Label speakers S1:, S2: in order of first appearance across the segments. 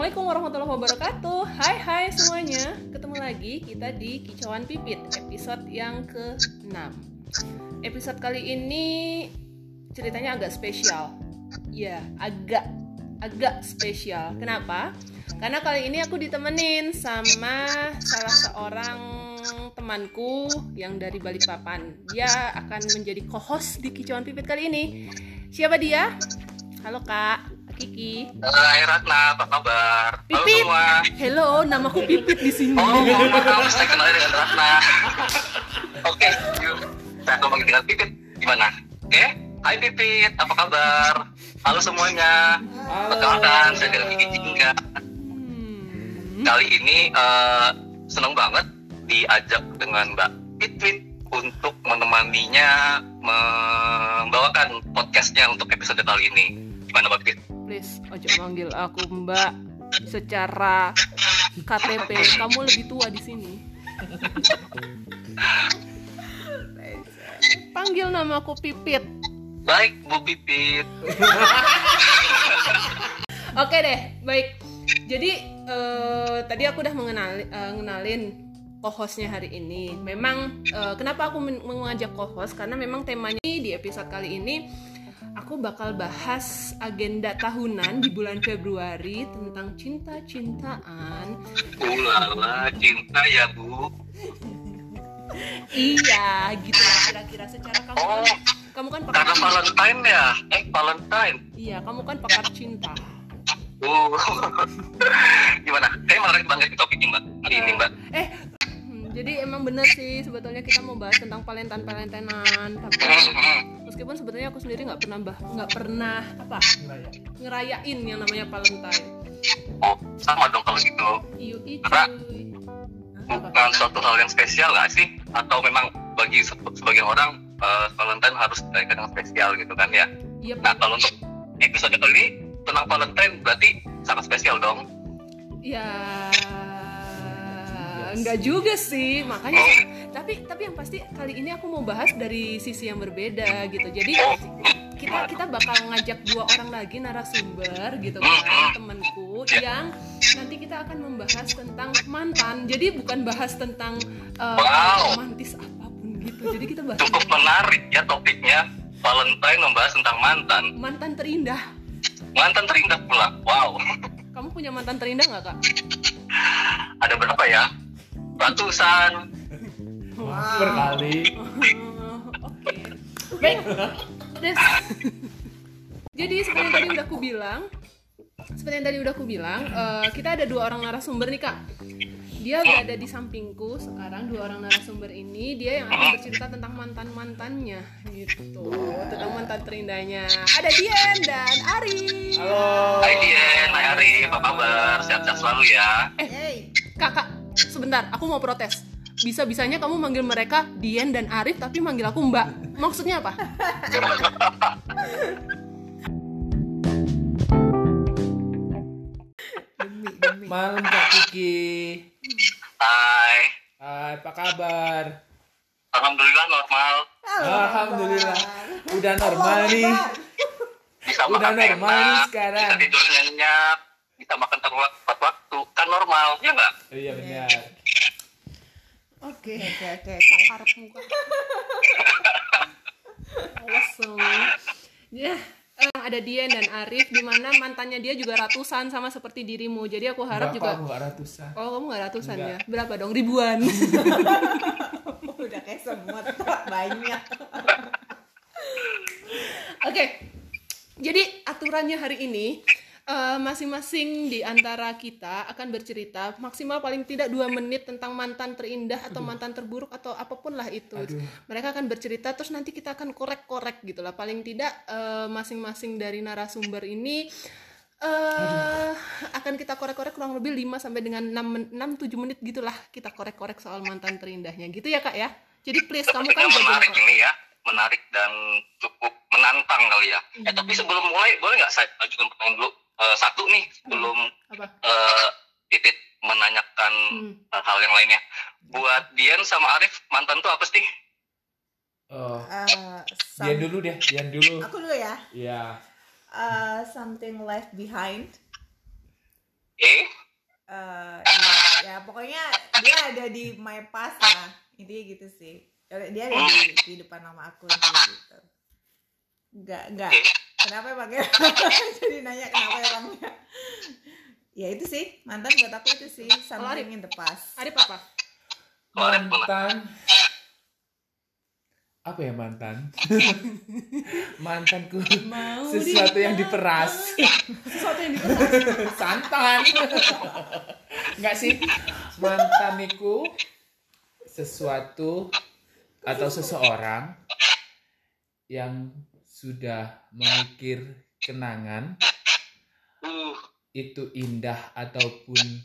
S1: Assalamualaikum warahmatullahi wabarakatuh. Hai hai semuanya. Ketemu lagi kita di Kicauan Pipit Episode yang ke-6 Episode kali ini Ceritanya agak spesial. Ya agak Agak spesial. Kenapa? Karena kali ini aku ditemenin sama salah seorang temanku yang dari Balikpapan. Dia akan menjadi co-host di Kicauan Pipit kali ini. Siapa dia? Halo kak Kiki.
S2: Hai Ratna, apa kabar? Halo
S1: Pipit.
S2: semua.
S1: Hello, namaku Pipit di sini.
S2: Oh, mohon maaf, saya kenal dengan Ratna. Oke, yuk. Saya panggil dengan Pipit. Gimana? Oke? Hai Pipit, apa kabar? Halo semuanya. Perkenalkan, saya dengan Kiki Jingga.
S1: Hmm.
S2: Kali ini eh, senang banget diajak dengan Mbak Pipit untuk menemaninya membawakan podcastnya untuk episode kali ini. Gimana Mbak Pipit?
S1: Please, ojo manggil aku Mbak. Secara KTP kamu lebih tua di sini. Panggil namaku Pipit.
S2: Baik, Bu Pipit.
S1: Oke deh, baik. Jadi eh, tadi aku udah mengenali, eh, ngenalin co-hostnya hari ini. Memang eh, kenapa aku men- mengajak co-host karena memang temanya di episode kali ini aku bakal bahas agenda tahunan di bulan Februari tentang cinta-cintaan.
S2: Ulala, cinta ya Bu.
S1: Iya, gitu lah kira-kira secara kamu kan,
S2: Oh,
S1: kamu kan pakar
S2: karena Valentine ya? Eh, Valentine.
S1: Iya, kamu kan pakar cinta.
S2: Uh. Gimana? Kayak menarik banget di topik ini, Mbak. Hari ini, Mbak.
S1: Eh, jadi emang bener sih sebetulnya kita mau bahas tentang Valentine Valentinean, tapi meskipun sebetulnya aku sendiri nggak pernah bah nggak pernah apa ngerayain yang namanya Valentine.
S2: Oh, sama dong kalau gitu.
S1: Iu itu.
S2: Karena- Bukan suatu hal yang spesial nggak sih? Atau memang bagi se- sebagian orang eh, Valentine harus dirayakan dengan spesial gitu kan ya?
S1: Iya,
S2: Nah, kalau untuk episode kali ini tentang Valentine berarti sangat spesial dong.
S1: ya nggak juga sih, makanya. Tapi tapi yang pasti kali ini aku mau bahas dari sisi yang berbeda gitu. Jadi kita kita bakal ngajak dua orang lagi narasumber gitu kan temanku yang nanti kita akan membahas tentang mantan jadi bukan bahas tentang uh,
S2: Wow.
S1: romantis apa pun gitu jadi kita bahas
S2: cukup
S1: tentang
S2: menarik ya topiknya. Valentine membahas tentang mantan.
S1: mantan terindah
S2: Mantan terindah pula. Wow.
S1: kamu punya mantan terindah nggak kak
S2: Ada berapa ya? Ratusan.
S3: berkali.
S1: Oke. Baik. Des. jadi seperti yang tadi udah aku bilang seperti yang tadi udah aku bilang eh, kita ada dua orang narasumber nih kak. Dia berada di sampingku sekarang dua orang narasumber ini. Dia yang akan bercerita tentang mantan mantannya gitu. Tentang mantan terindahnya. Ada Dian dan Ari.
S3: Halo.
S2: Hai Dien, hai Ari, apa kabar? Sehat-sehat selalu ya.
S1: kakak sebentar aku mau protes. Bisa bisanya kamu manggil mereka Dian dan Arif tapi manggil aku Mbak. Maksudnya apa?
S3: Malam kak Kiki.
S2: Hai,
S3: Hai, apa kabar?
S2: Alhamdulillah normal.
S3: Alhamdulillah. Udah normal nih.
S2: Bisa
S3: Udah normal nih
S2: enak,
S3: sekarang.
S2: bisa tidur nyenyak, bisa makan tepat tepat waktu. Kan normal, ya nggak?
S3: Oh, iya benar
S1: Oke.
S4: Oke oke.
S1: Harap muka. Semua. Ya, eh, ada Dian dan Arif di mana mantannya dia juga ratusan sama seperti dirimu. Jadi aku harap
S3: Enggak,
S1: juga
S3: ratusan
S1: Oh, kamu nggak ratusan
S3: Enggak.
S1: ya? Berapa dong? Ribuan.
S4: Udah kayak semut banyak.
S1: Oke. Jadi aturannya hari ini eh, masing-masing di antara kita akan bercerita maksimal paling tidak dua menit tentang mantan terindah atau mantan terburuk atau apa pun lah itu.
S3: Aduh.
S1: Mereka akan bercerita terus nanti kita akan korek-korek gitu lah. Paling tidak eh, masing-masing dari narasumber ini eh akan kita korek-korek kurang lebih 5 sampai dengan 6 6 7 menit gitulah kita korek-korek soal mantan terindahnya gitu ya Kak ya. Jadi please kamu kan
S2: menarik ini ya, menarik dan cukup menantang kali ya. Eh
S1: Hmm.
S2: tapi sebelum mulai, boleh nggak saya ajukan pertanyaan dulu? Eh, satu nih, sebelum
S1: Apa?
S2: eh Titit menanyakan
S1: Hmm.
S2: eh, hal yang lainnya. Buat Dian sama Arif, mantan tuh apa sih?
S4: Eh, some-
S3: Dian dulu deh Dian dulu
S4: Aku dulu ya.
S3: Iya
S4: Eh, something left behind.
S2: Eh,
S4: Eh, ya, ya pokoknya dia ada di my past lah intinya gitu sih dia ada di, di depan nama aku gitu enggak enggak kenapa emangnya jadi nanya kenapa emangnya ya? Itu sih. Mantan buat aku itu sih. Something in the past.
S1: Arif apa?
S3: mantan. Apa ya mantan? Mantanku
S1: Mau
S3: sesuatu yang diperas.
S1: Sesuatu yang diperas.
S3: santan. Nggak sih. Mantan itu sesuatu atau seseorang yang sudah mengukir kenangan
S2: Uh,
S3: itu indah ataupun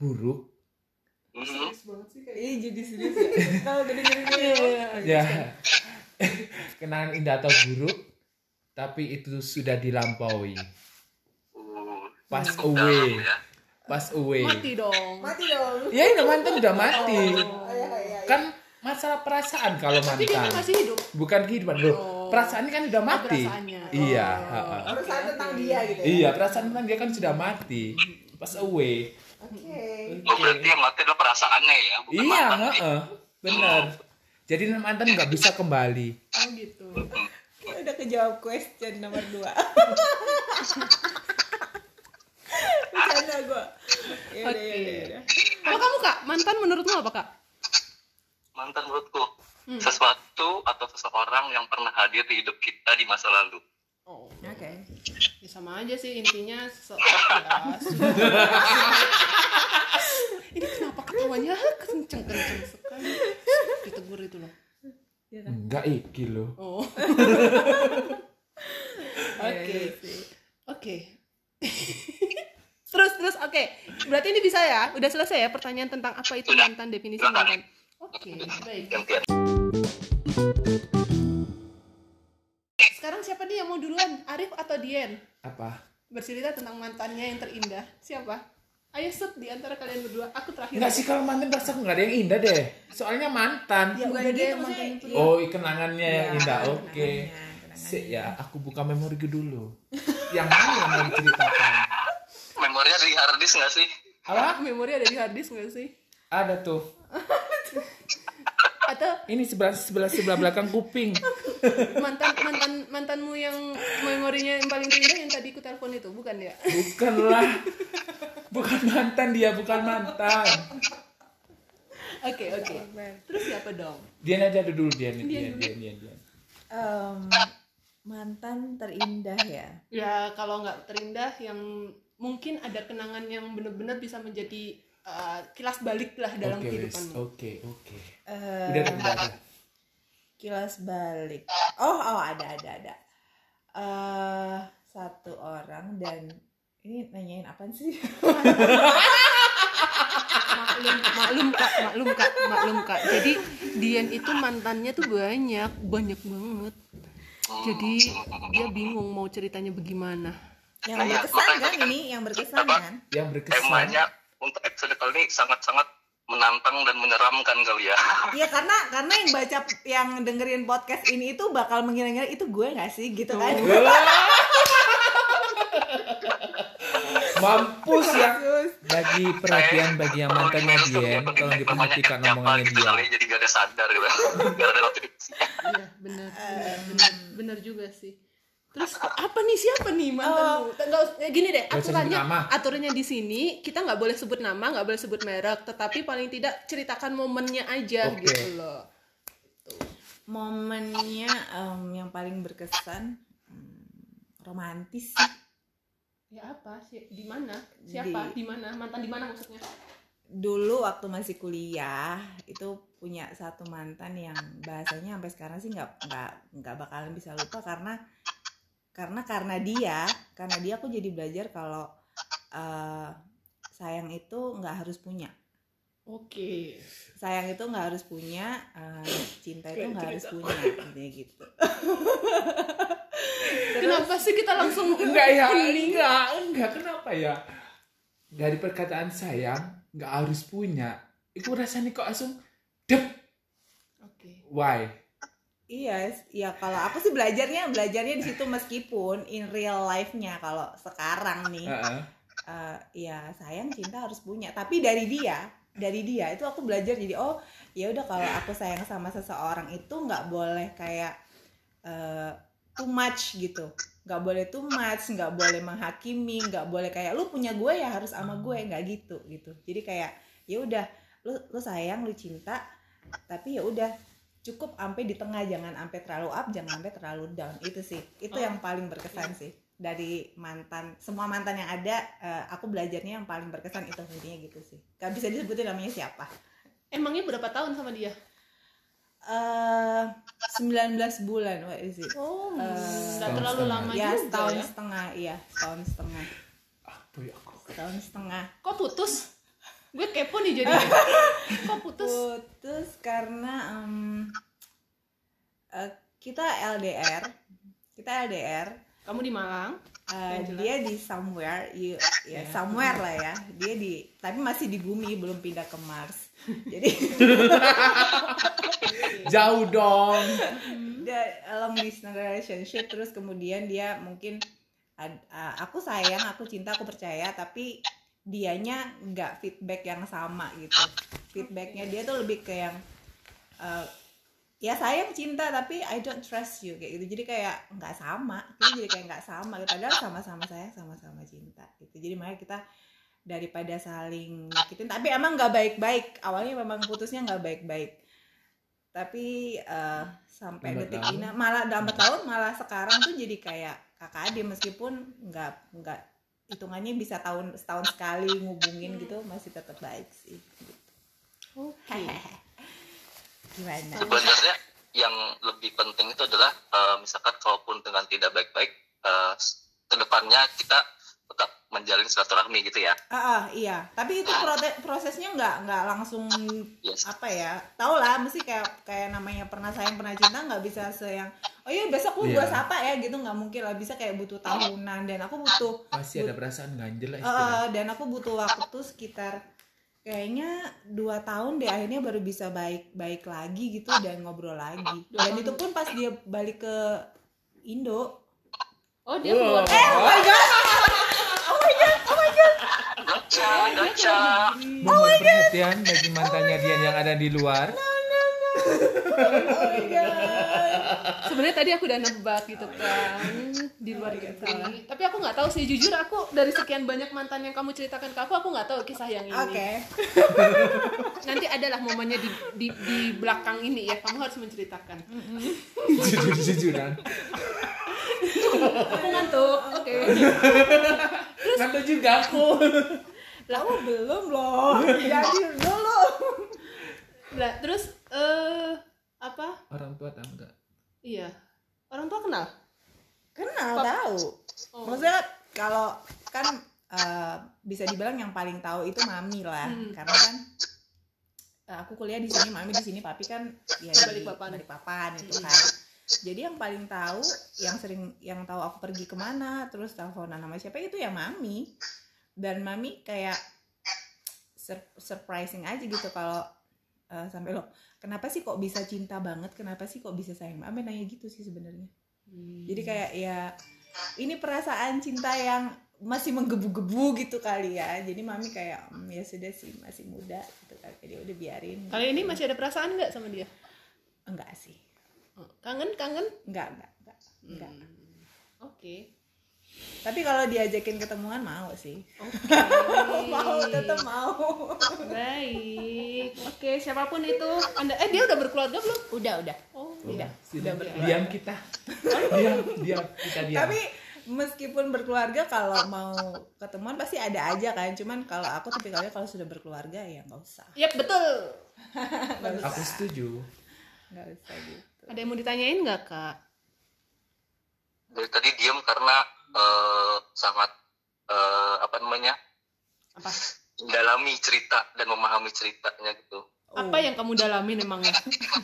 S3: buruk?
S4: Jadi serius ya. Kalau dengerin ini
S3: ya. Kenangan indah atau buruk tapi itu sudah dilampaui.
S2: Uh,
S3: pass away.
S2: ya.
S3: pass away.
S1: Mati dong.
S4: mati dong.
S3: Ya udah mantan udah mati.
S4: Oh,
S3: kan masalah perasaan kalau
S1: Tapi dia kan
S3: mantan
S1: masih hidup.
S3: bukan kehidupan loh
S1: Oh.
S3: perasaan kan udah mati
S1: perasaannya.
S3: iya
S1: Oh.
S3: ha-ha.
S4: perusahaan tentang dia gitu ya
S3: iya perasaan tentang dia kan sudah mati pass away
S4: oke
S2: Oh, berarti yang mati adalah perasaannya ya, bukan
S3: iya
S2: mantan.
S3: heeh. benar jadi mantan nggak bisa kembali
S1: Oh gitu.
S4: udah kejawab question nomor dua bercanda gue ya udah
S1: Kalau kamu kak, mantan menurutmu apa kak?
S2: Mantan menurutku
S1: Hmm.
S2: sesuatu atau seseorang yang pernah hadir di hidup kita di masa lalu.
S1: Oh,
S4: oke
S1: ya sama aja sih intinya seseorang. Ini kenapa ketawanya kenceng kenceng sekali? Ditegur itu loh.
S3: enggak iki loh
S1: Oh. Oke. Oke. terus terus oke. Berarti ini bisa ya? Udah selesai ya pertanyaan tentang apa itu mantan definisi mantan. Oke, baik. Sekarang siapa nih yang mau duluan? Arif atau Dien?
S3: apa
S1: Bercerita tentang mantannya yang terindah. Siapa? Ayo set di antara kalian berdua. Aku terakhir.
S3: Enggak sih kalau mantan rasa nggak ada yang indah deh. Soalnya mantan.
S4: ya
S1: Bukan
S4: udah
S1: dia
S4: gitu
S1: yang mantan itu.
S4: iya.
S3: Oh, kenangannya yang
S4: Iya,
S3: indah. Oke.
S4: kenangannya.
S3: Sik ya, aku buka memori dulu. yang mana yang mau diceritakan?
S2: Memorinya di hard disk nggak sih?
S3: Apa?
S1: Memori ada di harddisk nggak sih?
S3: Ada tuh.
S1: Atau
S3: Ini sebelah sebelah sebelah belakang kuping.
S1: mantan mantan mantanmu yang memorinya yang paling terindah yang tadi ku telepon itu bukan ya?
S3: Bukanlah. Bukan mantan dia, bukan mantan.
S1: Oke oke. Terus siapa dong?
S3: Dian aja dulu Dian,
S1: Dian
S3: Dian,
S1: dulu.
S3: Dian, Dian, Dian.
S4: Em, mantan terindah ya
S1: Ya kalau nggak terindah yang mungkin ada kenangan yang benar-benar bisa menjadi uh, kilas balik lah dalam
S3: wes.
S1: kehidupanmu.
S3: Oke, oke.
S4: Eh,
S3: Udah, udah, udah.
S4: kilas balik oh oh ada ada ada eh satu orang dan ini nanyain apa sih
S1: maklum maklum kak maklum kak maklum kak jadi Dian itu mantannya tuh banyak banyak banget jadi dia bingung mau ceritanya bagaimana
S4: yang berkesan kan ini yang berkesan kan
S3: Yang berkesan.
S2: Temanya untuk episode kali ini sangat-sangat menantang dan menyeramkan kali ya.
S4: Iya karena karena yang baca yang dengerin podcast ini itu bakal mengira-ngira itu gue gak sih gitu kan
S3: Mampus ya. Bagi perhatian bagi yang mantannya Dian, tolong diperhatikan omongannya dia.
S2: jadi gak ada sadar gitu. Gak ada notifikasi.
S1: iya benar benar juga sih terus apa nih? Siapa nih mantanmu? Nggak eh, gini deh
S3: usah sebut
S1: aturannya
S3: nama.
S1: aturannya di sini kita nggak boleh sebut nama nggak boleh sebut merek tetapi paling tidak ceritakan momennya aja
S3: Oke.
S1: gitu loh.
S4: Momennya em, yang paling berkesan hmm, romantis. Sih
S1: ya apa? Sih di mana? Siapa?
S4: Di-
S1: di mana? Mantan di mana maksudnya?
S4: Dulu waktu masih kuliah itu punya satu mantan yang bahasanya sampai sekarang sih nggak nggak nggak bakalan bisa lupa karena karena karena dia karena dia aku jadi belajar kalau eh, sayang itu nggak harus punya
S1: oke
S4: sayang itu nggak harus punya eh, cinta itu nggak harus punya intinya gitu
S1: kenapa sih kita langsung
S3: Enggak ya, enggak, enggak. Kenapa ya? Dari perkataan sayang, enggak harus punya. Itu rasanya kok langsung dep.
S1: oke
S3: Why?
S4: Iya, ya kalau aku sih belajarnya belajarnya di situ meskipun in real life-nya kalau sekarang nih.
S3: Heeh.
S4: eh, ya sayang cinta harus punya. Tapi dari dia dari dia itu aku belajar jadi oh ya udah kalau aku sayang sama seseorang itu nggak boleh kayak eh, too much gitu. Nggak boleh too much nggak boleh menghakimi nggak boleh kayak lu punya gue ya harus sama gue. Nggak gitu gitu. Jadi kayak ya udah lu lu sayang lu cinta tapi ya udah cukup sampai di tengah jangan sampai terlalu up jangan sampai terlalu down itu sih itu
S1: Oh,
S4: yang paling berkesan sih dari mantan semua mantan yang ada eh, aku belajarnya yang paling berkesan itu intinya gitu sih gak bisa disebutin namanya siapa
S1: Emangnya berapa tahun sama dia?
S4: eh 19 bulan what is it
S1: Oh,
S3: setahun
S1: terlalu
S3: setengah.
S1: lama
S4: ya
S1: juga
S4: setahun
S1: ya.
S4: setengah iya setahun setengah
S3: Apa ya aku?
S4: setahun setengah
S1: Kok putus? Gue kepo nih jadi. Kok putus?
S4: putus karena em, eh, kita LDR kita LDR
S1: Kamu di Malang? jelas.
S4: dia di somewhere you, ya
S3: Ya.
S4: somewhere lah ya dia di tapi masih di bumi belum pindah ke Mars jadi
S3: Jauh dong.
S4: dia long distance relationship terus kemudian dia mungkin uh, aku sayang aku cinta aku percaya tapi dianya nggak feedback yang sama gitu. Feedbacknya dia tuh lebih ke yang uh, ya sayang cinta tapi I don't trust you kayak gitu. Jadi kayak nggak sama kita jadi kayak nggak sama gitu. Padahal sama-sama sayang sama-sama cinta gitu. Jadi makanya kita daripada saling nyakitin tapi emang nggak baik-baik. Awalnya memang putusnya nggak baik-baik. Tapi eh, sampai detik ini malah lambat tahun malah sekarang tuh jadi kayak kakak adik meskipun nggak nggak hitungannya bisa tahun setahun sekali ngubungin gitu masih tetap baik sih gitu.
S1: Oke.
S4: gimana
S2: sebenarnya yang lebih penting itu adalah eh, misalkan kalaupun dengan tidak baik-baik eh, ke depannya kita tetap menjalin silaturahmi gitu ya.
S4: Ah, ah, iya. Tapi itu prote- prosesnya nggak nggak langsung
S2: yes.
S4: apa ya? Tau lah mesti kayak kayak namanya pernah sayang pernah cinta nggak bisa se yang oh iya besok lu gua
S3: Iya.
S4: sapa ya gitu nggak mungkin lah. Bisa kayak butuh tahunan dan aku butuh
S3: Pasti ada perasaan ganjel lah
S4: Eh,
S3: istilah.
S4: dan aku butuh waktu sekitar kayaknya dua tahun deh akhirnya baru bisa baik baik lagi gitu dan ngobrol lagi. Dan itu pun pas dia balik ke Indo.
S1: Oh, dia
S3: Wow.
S1: keluar.
S4: oh my god oh my god oh my god
S2: gotcha gotcha
S3: Mohon perhatian bagi mantannya Dian yang ada di luar.
S4: oh my god
S1: Sebenarnya tadi aku udah nebak gitu kan di luar negeri. Tapi aku nggak tahu sih jujur aku dari sekian banyak mantan yang kamu ceritakan ke aku aku nggak tahu kisah yang ini.
S4: oke
S1: Nanti adalah momennya di, di di belakang ini ya. Kamu harus menceritakan.
S3: Jujur-jujuran.
S1: Aku ngantuk. Oke.
S3: Ngantuk juga aku.
S4: Kamu belum loh jadi dulu
S1: Lah, terus eh apa?
S3: Orang tua tahu nggak?
S1: Iya. Orang tua kenal?
S4: kenal
S1: Pap-
S4: tahu
S1: Oh.
S4: maksudnya kalau kan eh, bisa dibilang yang paling tahu itu mami lah
S1: Hmm.
S4: karena kan eh, aku kuliah di sini mami di sini papi kan ya di
S1: Balikpapan.
S4: Balikpapan itu
S1: Hmm.
S4: kan jadi yang paling tahu yang sering yang tahu aku pergi ke mana terus teleponan sama siapa itu ya mami dan mami kayak sur- surprising aja gitu kalau eh, sampai lo kenapa sih kok bisa cinta banget kenapa sih kok bisa sayang mami nanya gitu sih sebenarnya jadi kayak ya ini perasaan cinta yang masih menggebu-gebu gitu kali ya jadi mami kayak "Hmm, ya sudah sih masih muda gitu kan jadi udah biarin
S1: Kali ini masih ada perasaan nggak sama dia?
S4: enggak sih
S1: Oh, Kangen, kangen?
S4: enggak enggak enggak, enggak.
S1: Hmm. Oke.
S4: Tapi kalau diajakin ketemuan mau sih
S1: Oke.
S4: mau tetap mau
S1: Baik. Oke, siapa pun itu. Anda eh dia udah berkeluarga belum?
S4: udah udah
S1: Oh,
S4: udah
S3: Sudah
S4: udah
S3: diam kita. Diam, diam kita diam.
S4: tapi meskipun berkeluarga kalau mau ketemuan pasti ada aja kan cuman kalau aku tipikalnya kalau sudah berkeluarga ya nggak usah
S1: Yap, betul.
S4: usah
S3: aku setuju.
S4: nggak usah gitu
S1: Ada yang mau ditanyain nggak, Kak?
S2: dari tadi diam karena eh, sangat eh, apa namanya
S1: Apa?
S2: mendalami cerita dan memahami ceritanya gitu
S1: Apa yang kamu dalamin emangnya?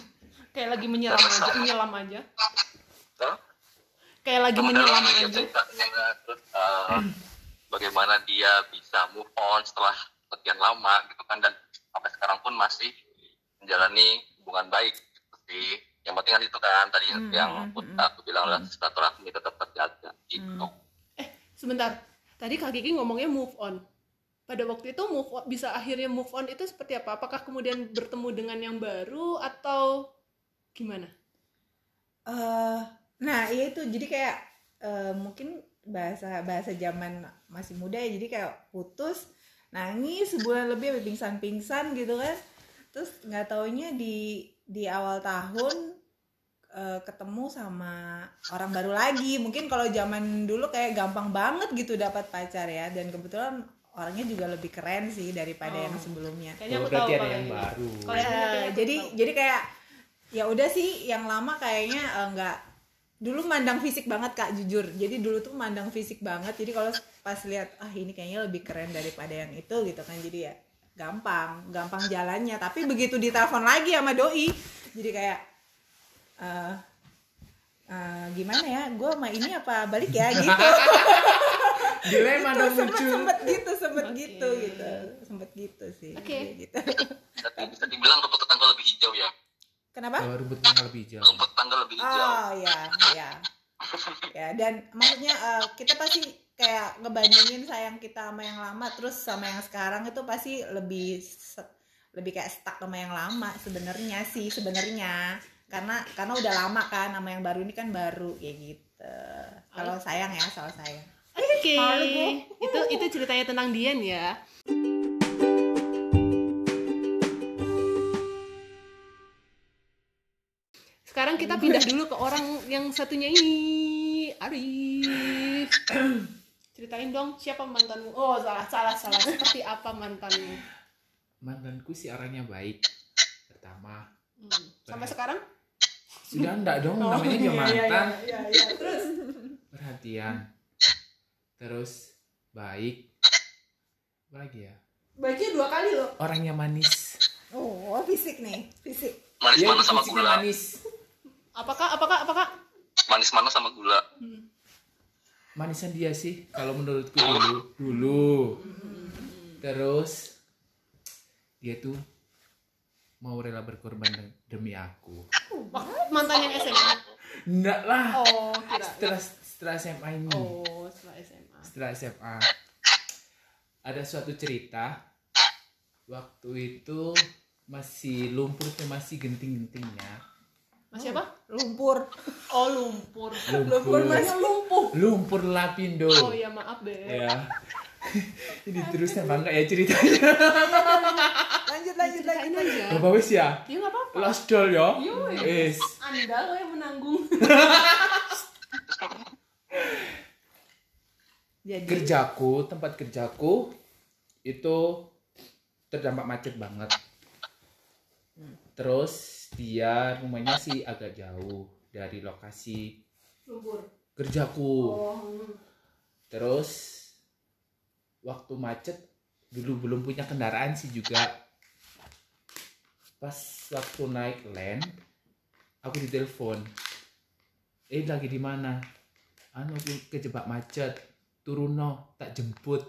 S1: Kayak lagi menyelam aja, menyelam aja. Kayak lagi menyelam aja.
S2: ceritanya terus eh, bagaimana dia bisa move on setelah sekian lama gitu kan dan sampai sekarang pun masih menjalani hubungan baik gitu sih yang penting kan itu kan tadi
S4: Hmm,
S2: yang
S4: hmm,
S2: aku,
S4: hmm.
S2: aku bilang adalah silaturahmi tetap terjaga gitu
S1: Sebentar. Tadi Kak Kiki ngomongnya move on. Pada waktu itu move on, bisa akhirnya move on itu seperti apa? Apakah kemudian bertemu dengan yang baru atau gimana?
S4: eh nah iya itu jadi kayak eh, mungkin bahasa bahasa zaman masih muda ya jadi kayak putus nangis sebulan lebih sampai pingsan-pingsan gitu kan terus nggak taunya di di awal tahun eh, ketemu sama orang baru lagi mungkin kalau zaman dulu kayak gampang banget gitu dapat pacar ya dan kebetulan orangnya juga lebih keren sih daripada
S1: Oh.
S4: yang sebelumnya
S1: Kayaknya
S3: Oh,
S1: aku tahu
S3: ada yang
S1: ini.
S3: baru.
S1: Ini
S4: Ya,
S1: kayaknya aku
S4: jadi
S1: tahu.
S4: jadi kayak ya udah sih yang lama kayaknya eh, nggak dulu mandang fisik banget kak jujur jadi dulu tuh mandang fisik banget jadi kalau pas lihat ah ini kayaknya lebih keren daripada yang itu gitu kan jadi ya gampang gampang jalannya tapi begitu ditelepon lagi sama doi jadi kayak eh eh, gimana ya gue sama ini apa balik ya gitu
S3: Dilema dong
S4: sempet
S3: muncul.
S4: sempet gitu sempet
S1: Oke.
S4: gitu gitu sempet gitu sih
S1: Oke.
S4: gitu
S2: Tapi bisa dibilang rumput tetangga lebih hijau ya.
S4: kenapa
S3: Oh, rumput tangga lebih hijau.
S2: Rumput tetangga lebih hijau.
S4: Oh ya, ya, ya. Dan maksudnya eh, kita pasti kayak ngebandingin sayang kita sama yang lama, terus sama yang sekarang itu pasti lebih lebih kayak stuck sama yang lama sebenarnya sih sebenarnya karena karena udah lama kan sama yang baru ini kan baru ya gitu. Kalau sayang ya soal sayang.
S1: Oke.
S4: malu gua.
S1: Itu itu ceritanya tentang Dian ya. Sekarang kita pindah dulu ke orang yang satunya ini, Arif. Ceritain dong siapa mantanmu? Oh, salah salah salah. Seperti apa mantanmu?
S3: Mantanku sih orangnya baik. Pertama,
S1: Hmm. Sampai sekarang?
S3: sudah enggak dong
S1: Oh,
S3: namanya
S1: iya,
S3: dia
S1: iya,
S3: mantan.
S1: iya, iya. Terus
S3: Perhatian. Terus baik. Apa lagi ya?
S1: baiknya dua kali loh.
S3: Orangnya manis.
S4: Oh fisik nih fisik.
S2: Manis
S3: Dia
S2: mana sama
S3: fisiknya
S2: gula.
S3: manis.
S1: Apakah apakah apakah?
S2: Manis mana sama gula.
S1: Hmm.
S3: Manisan dia sih kalau menurutku dulu. Dulu. Terus dia tuh mau rela berkorban de- demi aku.
S1: Mantan yang SMA.
S3: Enggak lah.
S1: Oh, kira.
S3: Setelah setelah SMA ini.
S1: Oh, setelah SMA.
S3: setelah SMA ada suatu cerita waktu itu masih lumpur tuh masih genting-gentingnya
S1: Masih apa?
S4: Lumpur.
S1: Oh, lumpur.
S3: lumpur
S1: Masih lumpuh.
S3: lumpur lapindo
S1: Oh iya, maaf deh.
S3: ya ini terusnya bangga ya ceritanya
S4: Lanjut lanjut lanjut.
S1: aja.
S3: Bapak wis ya
S1: Ya nggak apa-apa.
S3: lost doll ya. Wis.
S1: Anda lo yang menanggung.
S4: Jadi
S3: kerjaku tempat kerjaku itu terdampak macet banget terus dia rumahnya sih agak jauh dari lokasi
S1: Lumpur.
S3: kerjaku
S1: Oh. hmm.
S3: Terus waktu macet dulu belum punya kendaraan sih juga. Pas waktu naik land, aku ditelepon. Eh lagi di mana? Anu aku kejebak macet. Turun no, tak jemput.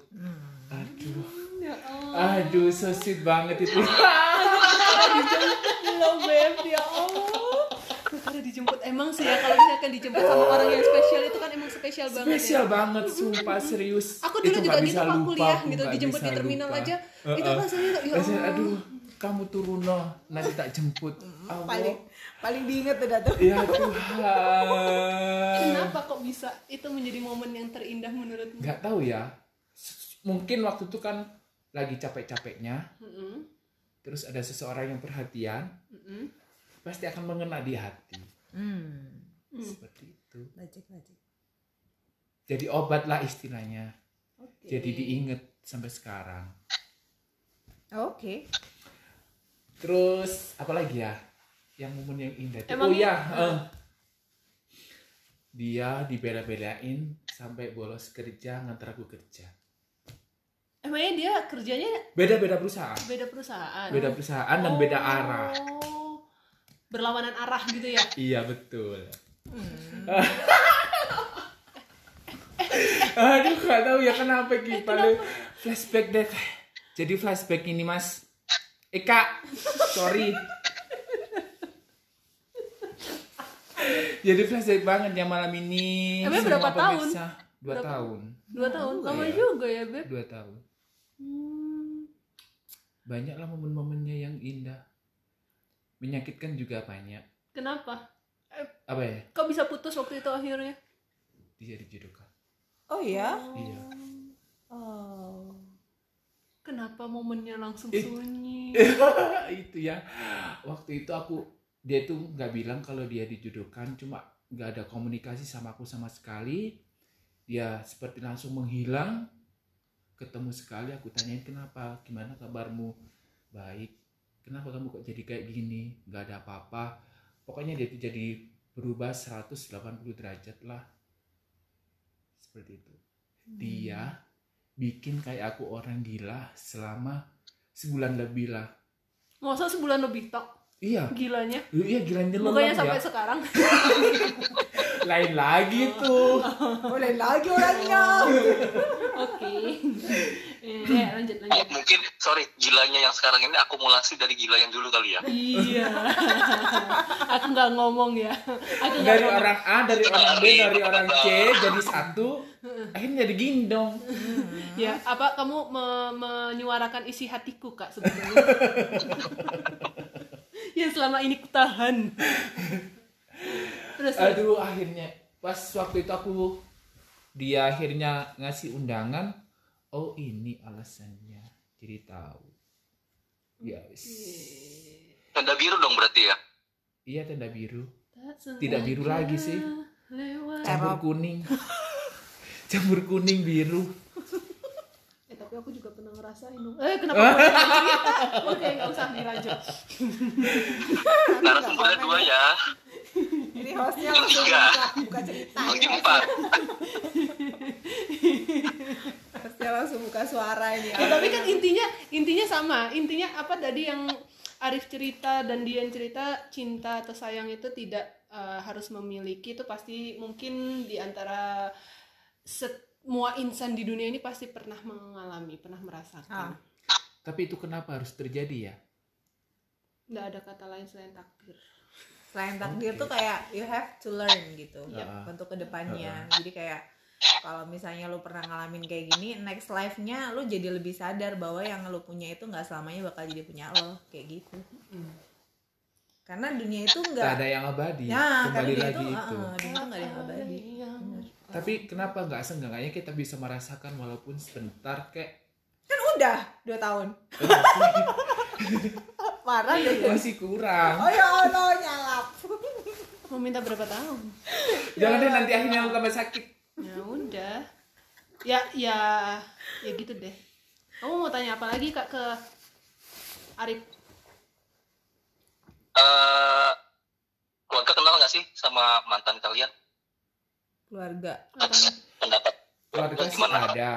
S3: Aduh,
S1: Ya
S3: aduh, so sweet banget itu.
S1: Lo beb, ya Allah. Karena dijemput emang sih ya kalau misalkan dijemput sama orang yang spesial itu kan emang spesial banget
S3: Spesial
S1: ya.
S3: banget, sumpah serius.
S1: Aku dulu
S3: Itu
S1: juga gitu pak kuliah
S3: aku
S1: gitu dijemput di terminal
S3: lupa.
S1: aja.
S3: Heeh.
S1: Itu rasanya ya Allah.
S3: aduh, kamu turun loh, nanti tak jemput. Allah.
S4: paling paling diinget udah tuh.
S3: Ya Tuhan.
S1: Kenapa kok bisa itu menjadi momen yang terindah menurutmu?
S3: Nggak tahu ya. Mungkin waktu itu kan lagi capek-capeknya,
S1: Mm-mm,
S3: terus ada seseorang yang perhatian,
S1: mm-mm.
S3: pasti akan mengena di hati.
S4: Hmm.
S3: Seperti itu.
S4: Lajik lajik.
S3: Jadi obat lah istilahnya.
S1: Oke.
S3: Jadi diinget sampai sekarang.
S4: Oke.
S3: Terus apa lagi ya? Yang momen yang indah. itu?
S1: Emang
S3: oh ya,
S1: iya?
S3: eh. dia dibela-belain sampai bolos kerja ngantar aku kerja.
S1: Emangnya dia kerjanya
S3: Beda-beda perusahaan.
S1: beda perusahaan?
S3: Beda perusahaan dan beda arah.
S1: Oh, berlawanan arah gitu ya?
S3: Iya betul. Aduh gak tahu ya kenapa Ki Paling flashback deh. Jadi flashback ini Mas. Eh Kak, sorry. Jadi flashback banget ya malam ini.
S1: Emang berapa tahun?
S3: dua
S1: Berapa?
S3: tahun
S1: dua tahun lama juga ya beb
S3: dua tahun
S1: Hmm.
S3: banyaklah momen-momennya yang indah menyakitkan juga banyak
S1: kenapa
S3: apa ya
S1: kok bisa putus waktu itu akhirnya
S3: dia dijodohkan
S4: Oh ya?
S3: Iya.
S4: Oh.
S1: kenapa momennya langsung
S3: Ih.
S1: sunyi
S3: itu ya waktu itu aku dia tuh nggak bilang kalau dia dijodohkan cuma nggak ada komunikasi sama aku sama sekali dia seperti langsung menghilang ketemu sekali aku tanyain kenapa? Gimana kabarmu? Baik. Kenapa kamu kok jadi kayak gini? Nggak ada apa-apa. Pokoknya dia tuh jadi berubah 180 derajat lah. Seperti itu. Dia bikin kayak aku orang gila selama sebulan lebih lah.
S1: Masa sebulan lebih tok?
S3: Iya.
S1: Gilanya?
S3: Iya gila nyelam
S1: bukannya
S3: ya
S1: sampai sekarang
S3: lain lagi tuh.
S4: Boleh lagi orangnya.
S1: oke. Eh ya, lanjut
S2: Oh,
S1: lanjut.
S2: mungkin sorry gilanya yang sekarang ini akumulasi dari gila yang dulu kali ya?
S1: Iya. Aku nggak ngomong ya. Aku
S3: dari
S1: ngomong.
S3: orang A dari orang B dari orang C jadi satu. Akhirnya jadi gindong
S1: ya apa kamu me- menyuarakan isi hatiku kak sebenarnya? Yang selama ini kutahan terus
S3: aduh akhirnya pas waktu itu aku dia akhirnya ngasih undangan oh ini alasannya jadi tahu. Ya wis.
S2: tanda biru dong berarti ya?
S3: Iya tanda biru. Tidak biru lagi sih.
S1: lewat.
S3: campur kuning. Campur kuning biru
S1: tapi aku juga pernah ngerasain dong. Eh kenapa? Oke nggak usah dilanjut.
S2: narasumbernya dua ya
S4: Ini hostnya langsung buka, buka cerita.
S2: bagi
S4: ini.
S2: empat
S4: Hostnya langsung buka suara ini.
S1: Eh, tapi kan intinya intinya sama. Intinya apa tadi yang Arif cerita dan Dian cerita cinta atau sayang itu tidak eh, harus memiliki itu pasti mungkin di antara semua insan di dunia ini pasti pernah mengalami, pernah merasakan.
S4: Ah.
S3: tapi itu kenapa harus terjadi ya
S1: Nggak ada kata lain selain takdir.
S4: Selain takdir
S3: Oke.
S4: tuh kayak you have to learn gitu
S3: Iya.
S4: untuk ke depannya. Jadi kayak kalau misalnya lu pernah ngalamin kayak gini, next life-nya lu jadi lebih sadar bahwa yang lu punya itu nggak selamanya bakal jadi punya lo kayak gitu. Karena dunia itu
S3: Gak
S4: nggak
S3: ada yang abadi
S4: karena
S3: kembali lagi
S4: itu,
S3: itu
S4: uh, dunia itu nggak ada yang abadi.
S3: Tapi kenapa nggak seenggaknya kita bisa merasakan walaupun sebentar kayak
S4: Kan udah dua tahun. Parah deh.
S3: masih kurang
S4: Oh ya Allah nyalap.
S1: Mau minta berapa tahun?
S3: jangan deh nanti akhirnya lu tambah sakit
S1: ya udah ya ya ya gitu deh kamu mau tanya apa lagi kak ke Arif
S2: Eh, keluarga kenal nggak sih sama mantan kalian
S4: Keluarga.
S2: Pendapat.
S3: Keluarga sih ada.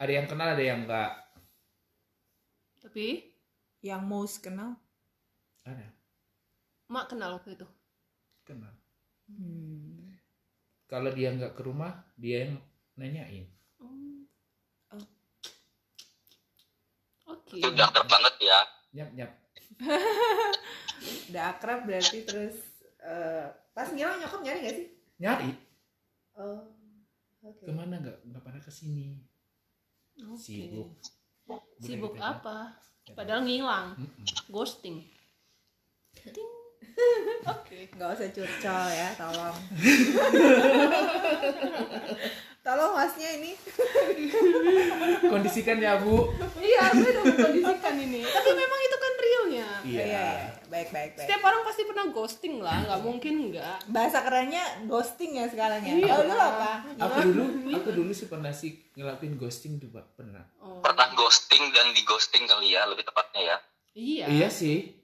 S3: Ada yang kenal ada yang enggak.
S1: Tapi
S4: Yang most kenal.
S3: ada.
S1: Mak kenal waktu itu?
S3: Kenal.
S4: Hmm.
S3: kalau dia nggak ke rumah dia yang nanyain.
S1: Oh. oke.
S2: Udah akrab banget ya.
S3: Nyap nyap.
S4: Udah akrab berarti terus eh, pas ngilang nyokap nyari gak sih?
S3: nyari
S4: Oh. Oke.
S3: ke mana nggak nggak pada ke sini
S1: Oke.
S3: sibuk
S1: sibuk
S3: Udah gitu aja.
S1: apa padahal ngilang
S3: Mm-mm.
S1: ghosting Ting. oke
S4: Nggak usah curcol ya, tolong. tolong hostnya ini.
S3: kondisikan ya bu
S1: iya gue udah mengkondisikan ini tapi memang itu kan realnya
S3: iya
S4: Iya, iya. Baik, baik, baik.
S1: setiap orang pasti pernah ghosting lah nggak mungkin nggak
S4: Bahasa kerennya ghosting ya sekarang ya.
S1: Iya.
S4: Kalau dulu apa?
S3: aku dulu aku dulu sih pernah sih ngelakuin ghosting tuh Pak. pernah
S1: oh.
S2: pernah ghosting dan di ghosting kali ya lebih tepatnya ya
S1: iya
S3: iya sih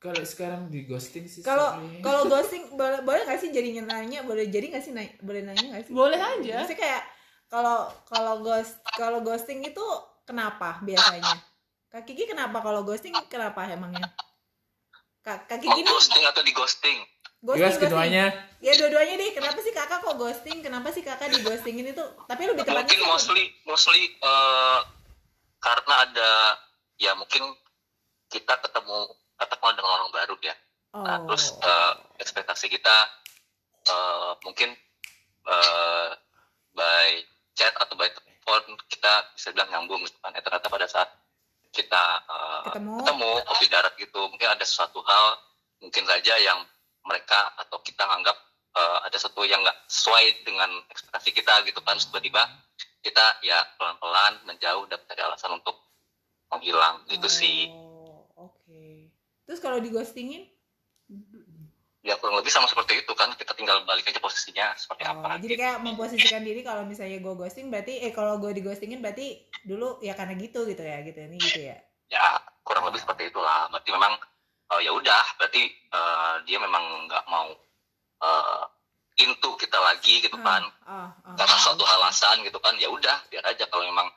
S3: kalau sekarang di ghosting sih
S4: Kalau kalau ghosting boleh boleh nggak sih jadi nanya? Boleh jadi nggak sih nanya? Boleh nanya nggak sih?
S1: boleh aja
S4: Maksudnya kayak kalau kalau ghost kalau ghosting itu kenapa biasanya? Kak Kiki kenapa kalau ghosting kenapa emangnya? Kak, Kak Kiki nih
S2: ghosting atau di ghosting
S4: ghosting,
S3: Jelas keduanya
S4: Ya dua-duanya deh. Kenapa sih kakak kok ghosting? Kenapa sih kakak di ghostingin itu? Tapi lebih tepatnya
S2: mungkin mostly mostly eh, karena ada ya mungkin kita ketemu ketemu dengan orang baru ya Nah,
S4: Oh.
S2: terus eh, ekspektasi kita eh, mungkin eh, by chat atau by telepon kita bisa bilang nyambung gitu kan. Eh, ternyata pada saat kita eh,
S4: Ketemu.
S2: ketemu kopi darat gitu, mungkin ada sesuatu hal mungkin saja yang mereka atau kita anggap eh, ada sesuatu yang nggak sesuai dengan ekspektasi kita gitu kan. Tiba-tiba kita ya pelan-pelan menjauh dan cari alasan untuk menghilang gitu sih.
S4: Oh, Oke. Terus kalau di ghostingin?
S2: Ya kurang lebih sama seperti itu kan. Kita tinggal balik aja posisinya seperti
S4: Oh,
S2: apa.
S4: jadi kayak memposisikan diri kalau misalnya gue ghosting berarti eh kalau gue di ghostingin berarti dulu ya karena gitu gitu ya gitu ini gitu ya.
S2: ya kurang lebih seperti itulah berarti memang eh, ya udah berarti eh, dia memang nggak mau eh, into kita lagi gitu kan
S4: Ah, ah,
S2: karena
S4: ah.
S2: suatu alasan gitu kan ya udah biar aja kalau memang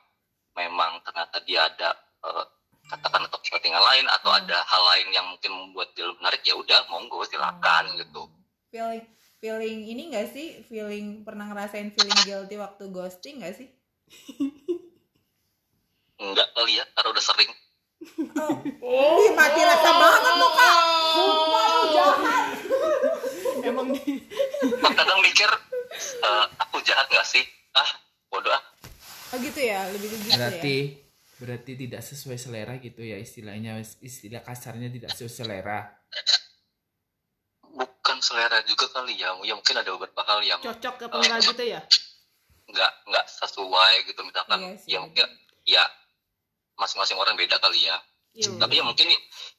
S2: memang ternyata dia ada eh, katakan atau kepentingan lain atau
S4: Hmm.
S2: ada hal lain yang mungkin membuat dia lebih menarik ya udah monggo silakan
S4: Hmm.
S2: gitu
S4: Feeling feeling ini gak sih? Feeling pernah ngerasain feeling guilty waktu ghosting gak sih?
S2: enggak kali ya karena udah sering
S4: Oh, Ih, mati rasa banget lu kak. Sumpah lu jahat.
S1: Emang
S2: kadang mikir eh, aku jahat nggak sih ah bodoh ah
S4: Oh gitu ya, lebih ke gitu
S3: berarti
S4: ya.
S3: Berarti tidak sesuai selera gitu ya istilahnya istilah kasarnya tidak sesuai selera
S2: bukan selera juga kali ya ya mungkin ada beberapa hal yang
S1: cocok apa enggak gitu ya?
S2: nggak nggak sesuai gitu misalkan
S4: Iya sih.
S2: ya mungkin ya masing-masing orang beda kali ya
S1: Iya.
S2: tapi ya mungkin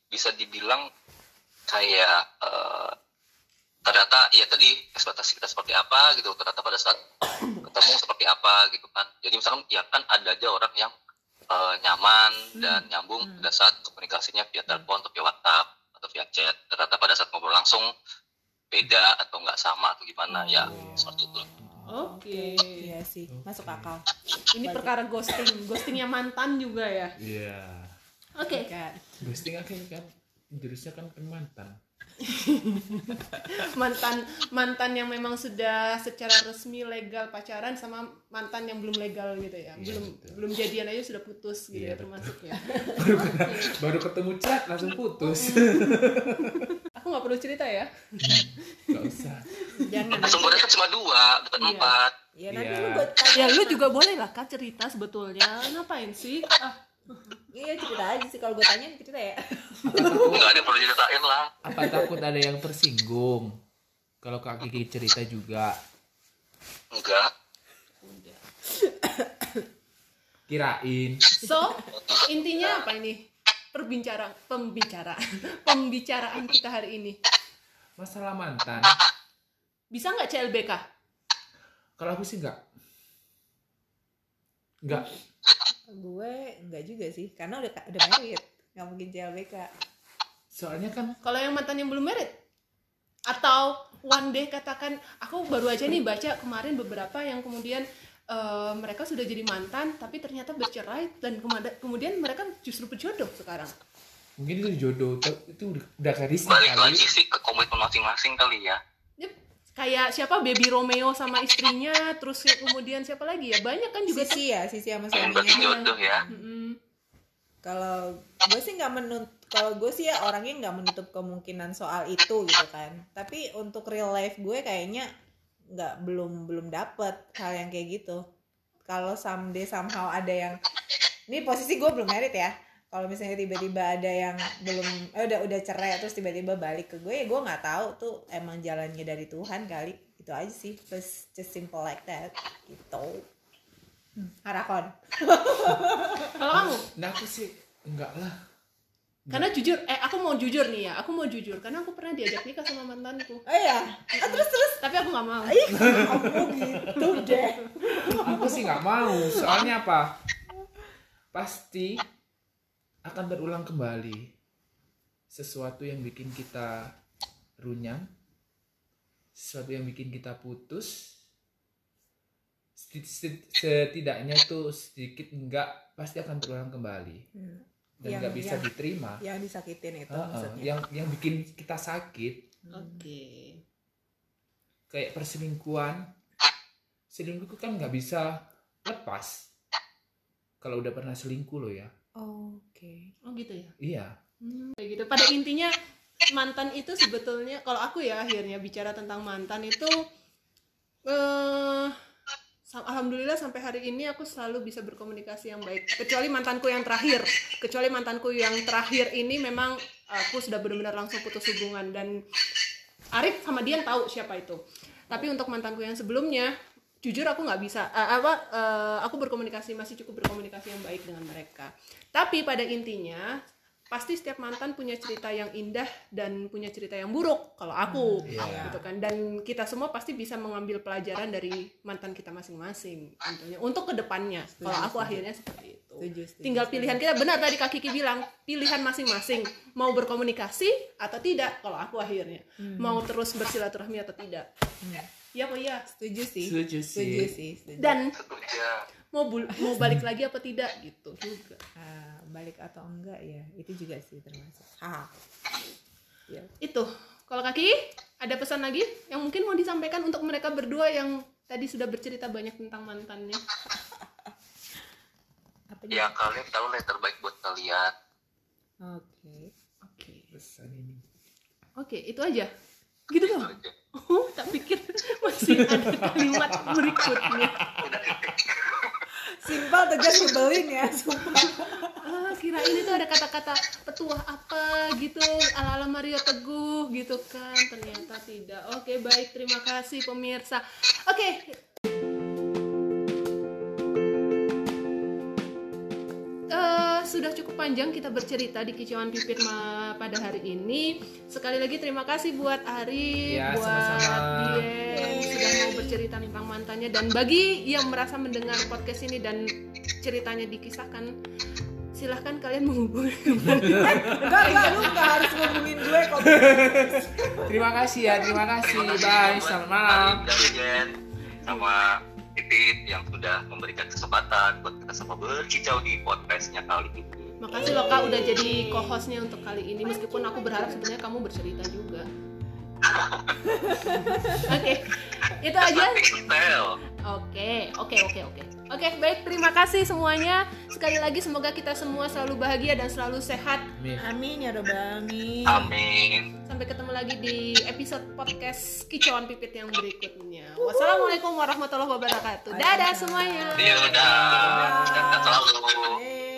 S2: bisa dibilang kayak eh, ternyata ya tadi ekspektasi kita seperti apa gitu ternyata pada saat ketemu seperti apa gitu kan jadi misalkan ya kan ada aja orang yang eh, nyaman dan nyambung
S4: Hmm.
S2: pada saat komunikasinya via telepon atau via WhatsApp atau via chat ternyata pada saat ngobrol langsung beda atau nggak sama atau gimana ya
S4: Oh.
S2: seperti itu
S1: Oke.
S4: Iya sih, masuk akal.
S1: Ini perkara ghosting, ghostingnya mantan juga ya.
S3: iya
S1: Oke.
S4: Kan.
S3: ghosting akhirnya kan jurusnya kan kan mantan
S1: Mantan mantan yang memang sudah secara resmi legal pacaran sama mantan yang belum legal gitu ya.
S3: Iya,
S1: Belum
S3: betul.
S1: belum jadian aja sudah putus gitu
S3: Iya,
S1: ya termasuk ya.
S3: baru baru ketemu chat langsung putus
S1: Aku nggak perlu cerita ya.
S3: nggak usah
S4: Jangan.
S2: sumbernya kan cuma dua bukan
S1: Iya.
S2: empat
S4: Ya nanti
S3: Iya.
S4: lu buat.
S1: Ya lu juga boleh lah kak cerita sebetulnya. Ngapain sih? Ah,
S4: Iya cerita aja sih. Kalau gue tanya cerita ya.
S3: apa takut
S2: nggak ada yang perlu diceritain lah.
S3: Apa takut ada yang tersinggung? Kalau kak Kiki cerita juga.
S2: Enggak.
S3: Kirain.
S1: So, intinya apa ini? Perbicaraan, pembicaraan, pembicaraan kita hari ini.
S3: masalah mantan.
S1: Bisa nggak CLBK?
S3: kalau aku sih nggak. Nggak
S4: gue enggak juga sih karena udah udah married nggak mungkin CLBK.
S3: soalnya kan
S1: Kalau yang mantan yang belum married? Atau one day katakan, aku baru aja nih baca kemarin beberapa yang kemudian eh, mereka sudah jadi mantan, tapi ternyata bercerai dan kemudian mereka justru berjodoh sekarang.
S3: mungkin itu jodoh itu udah- udah karisma
S2: balik
S3: kali
S2: lagi sih ke komitmen masing-masing kali ya.
S1: Kayak siapa Baby Romeo sama istrinya, terus kemudian siapa lagi ya? Banyak kan juga
S4: Sisi ya, sisi sama
S2: berarti
S4: suaminya.
S2: jodoh ya
S1: Mm-mm.
S4: Kalau gue sih nggak menut, kalau gue sih ya orangnya nggak menutup kemungkinan soal itu gitu kan. Tapi untuk real life gue kayaknya nggak belum belum dapet hal yang kayak gitu. Kalau someday somehow ada yang ini posisi gue belum married ya. Kalau misalnya tiba-tiba ada yang belum eh, udah udah cerai terus tiba-tiba balik ke gue ya gue nggak tahu tuh emang jalannya dari Tuhan kali itu aja sih just, just simple like that gitu hmm, Harakon
S1: Kalau kamu?
S3: nah aku sih enggak lah
S1: Karena jujur, eh aku mau jujur nih ya, aku mau jujur karena aku pernah diajak nikah sama mantanku.
S4: oh ya ah, terus terus
S1: Tapi aku nggak mau.
S4: Ih, kamu gitu deh.
S3: aku sih nggak mau soalnya apa pasti akan berulang kembali sesuatu yang bikin kita runyam sesuatu yang bikin kita putus. Seti- seti- setidaknya tuh sedikit enggak pasti akan berulang kembali. Dan
S4: Yang-
S3: nggak bisa
S4: yang-
S3: diterima.
S4: Yang disakitin itu
S3: Heeh,
S4: maksudnya.
S3: yang yang bikin kita sakit.
S1: Oke.
S3: kayak perselingkuhan. Selingkuh kan nggak bisa lepas. Kalau udah pernah selingkuh lo ya
S4: Oke.
S1: Oh gitu ya.
S3: iya
S1: Hmm, kayak gitu. Pada intinya mantan itu sebetulnya kalau aku ya akhirnya bicara tentang mantan itu eh alhamdulillah sampai hari ini aku selalu bisa berkomunikasi yang baik kecuali mantanku yang terakhir kecuali mantanku yang terakhir ini memang aku sudah benar-benar langsung putus hubungan dan Arif sama Dian tahu siapa itu tapi untuk mantanku yang sebelumnya jujur aku nggak bisa eh, apa eh, aku berkomunikasi masih cukup berkomunikasi yang baik dengan mereka. Tapi pada intinya pasti setiap mantan punya cerita yang indah dan punya cerita yang buruk kalau aku
S3: iya.
S1: gitu kan. Dan kita semua pasti bisa mengambil pelajaran dari mantan kita masing-masing tentunya untuk ke depannya kalau aku akhirnya seperti itu.
S4: Setuju, setuju,
S1: tinggal
S4: setuju.
S1: pilihan kita benar tadi kak Kiki bilang pilihan masing-masing mau berkomunikasi atau tidak kalau aku akhirnya. Mau terus bersilaturahmi atau tidak ya apa ya
S4: setuju sih
S3: Setuju sih.
S4: setuju sih setuju.
S1: dan
S2: Setuju.
S1: mau bul- mau balik lagi apa tidak gitu juga
S4: Ah, balik atau enggak ya itu juga sih termasuk ah ya
S1: itu kalau kaki ada pesan lagi yang mungkin mau disampaikan untuk mereka berdua yang tadi sudah bercerita banyak tentang mantannya
S4: apa
S2: Ya kalian tahu lah yang terbaik buat kalian.
S4: oke
S1: oke
S3: Pesan ini.
S1: oke itu aja gitu
S2: Itu
S1: dong
S2: aja.
S1: Oh tak pikir. Masih ada kalimat berikutnya.
S4: Simpel tegas nyebelin ya sumpah.
S1: Ah kirain itu ada kata-kata petuah apa gitu ala-ala Mario Teguh gitu kan. Ternyata tidak. Oke baik. Terima kasih pemirsa. Oke sudah cukup panjang kita bercerita di kicauan pipit ma- pada hari ini. Sekali lagi terima kasih buat Ari,
S3: Ya,
S1: buat
S3: sama-sama.
S1: Dien sudah mau bercerita tentang mantannya dan bagi yang merasa mendengar podcast ini dan ceritanya dikisahkan, silahkan kalian menghubungi
S4: enggak enggak lu enggak harus ngomongin gue kok
S3: Terima kasih ya, terima kasih.
S2: Terima kasih
S3: Bye, selamat malam.
S2: Sama Pipit yang sudah memberikan kesempatan buat kita semua berkicau di podcastnya kali ini.
S1: Makasih loh kak udah jadi co-hostnya untuk kali ini meskipun aku berharap sebenarnya kamu bercerita juga. Oke, itu aja. Oke, oke, oke, oke. Oke, baik. Terima kasih semuanya. Sekali lagi semoga kita semua selalu bahagia dan selalu sehat.
S3: Amin.
S4: amin ya robbal alamin
S2: Amin.
S1: Sampai ketemu lagi di episode podcast Kicauan Pipit yang berikutnya. Wassalamualaikum warahmatullahi wabarakatuh. Dadah semuanya.
S2: Yaudah. Dan selalu.
S4: Eh.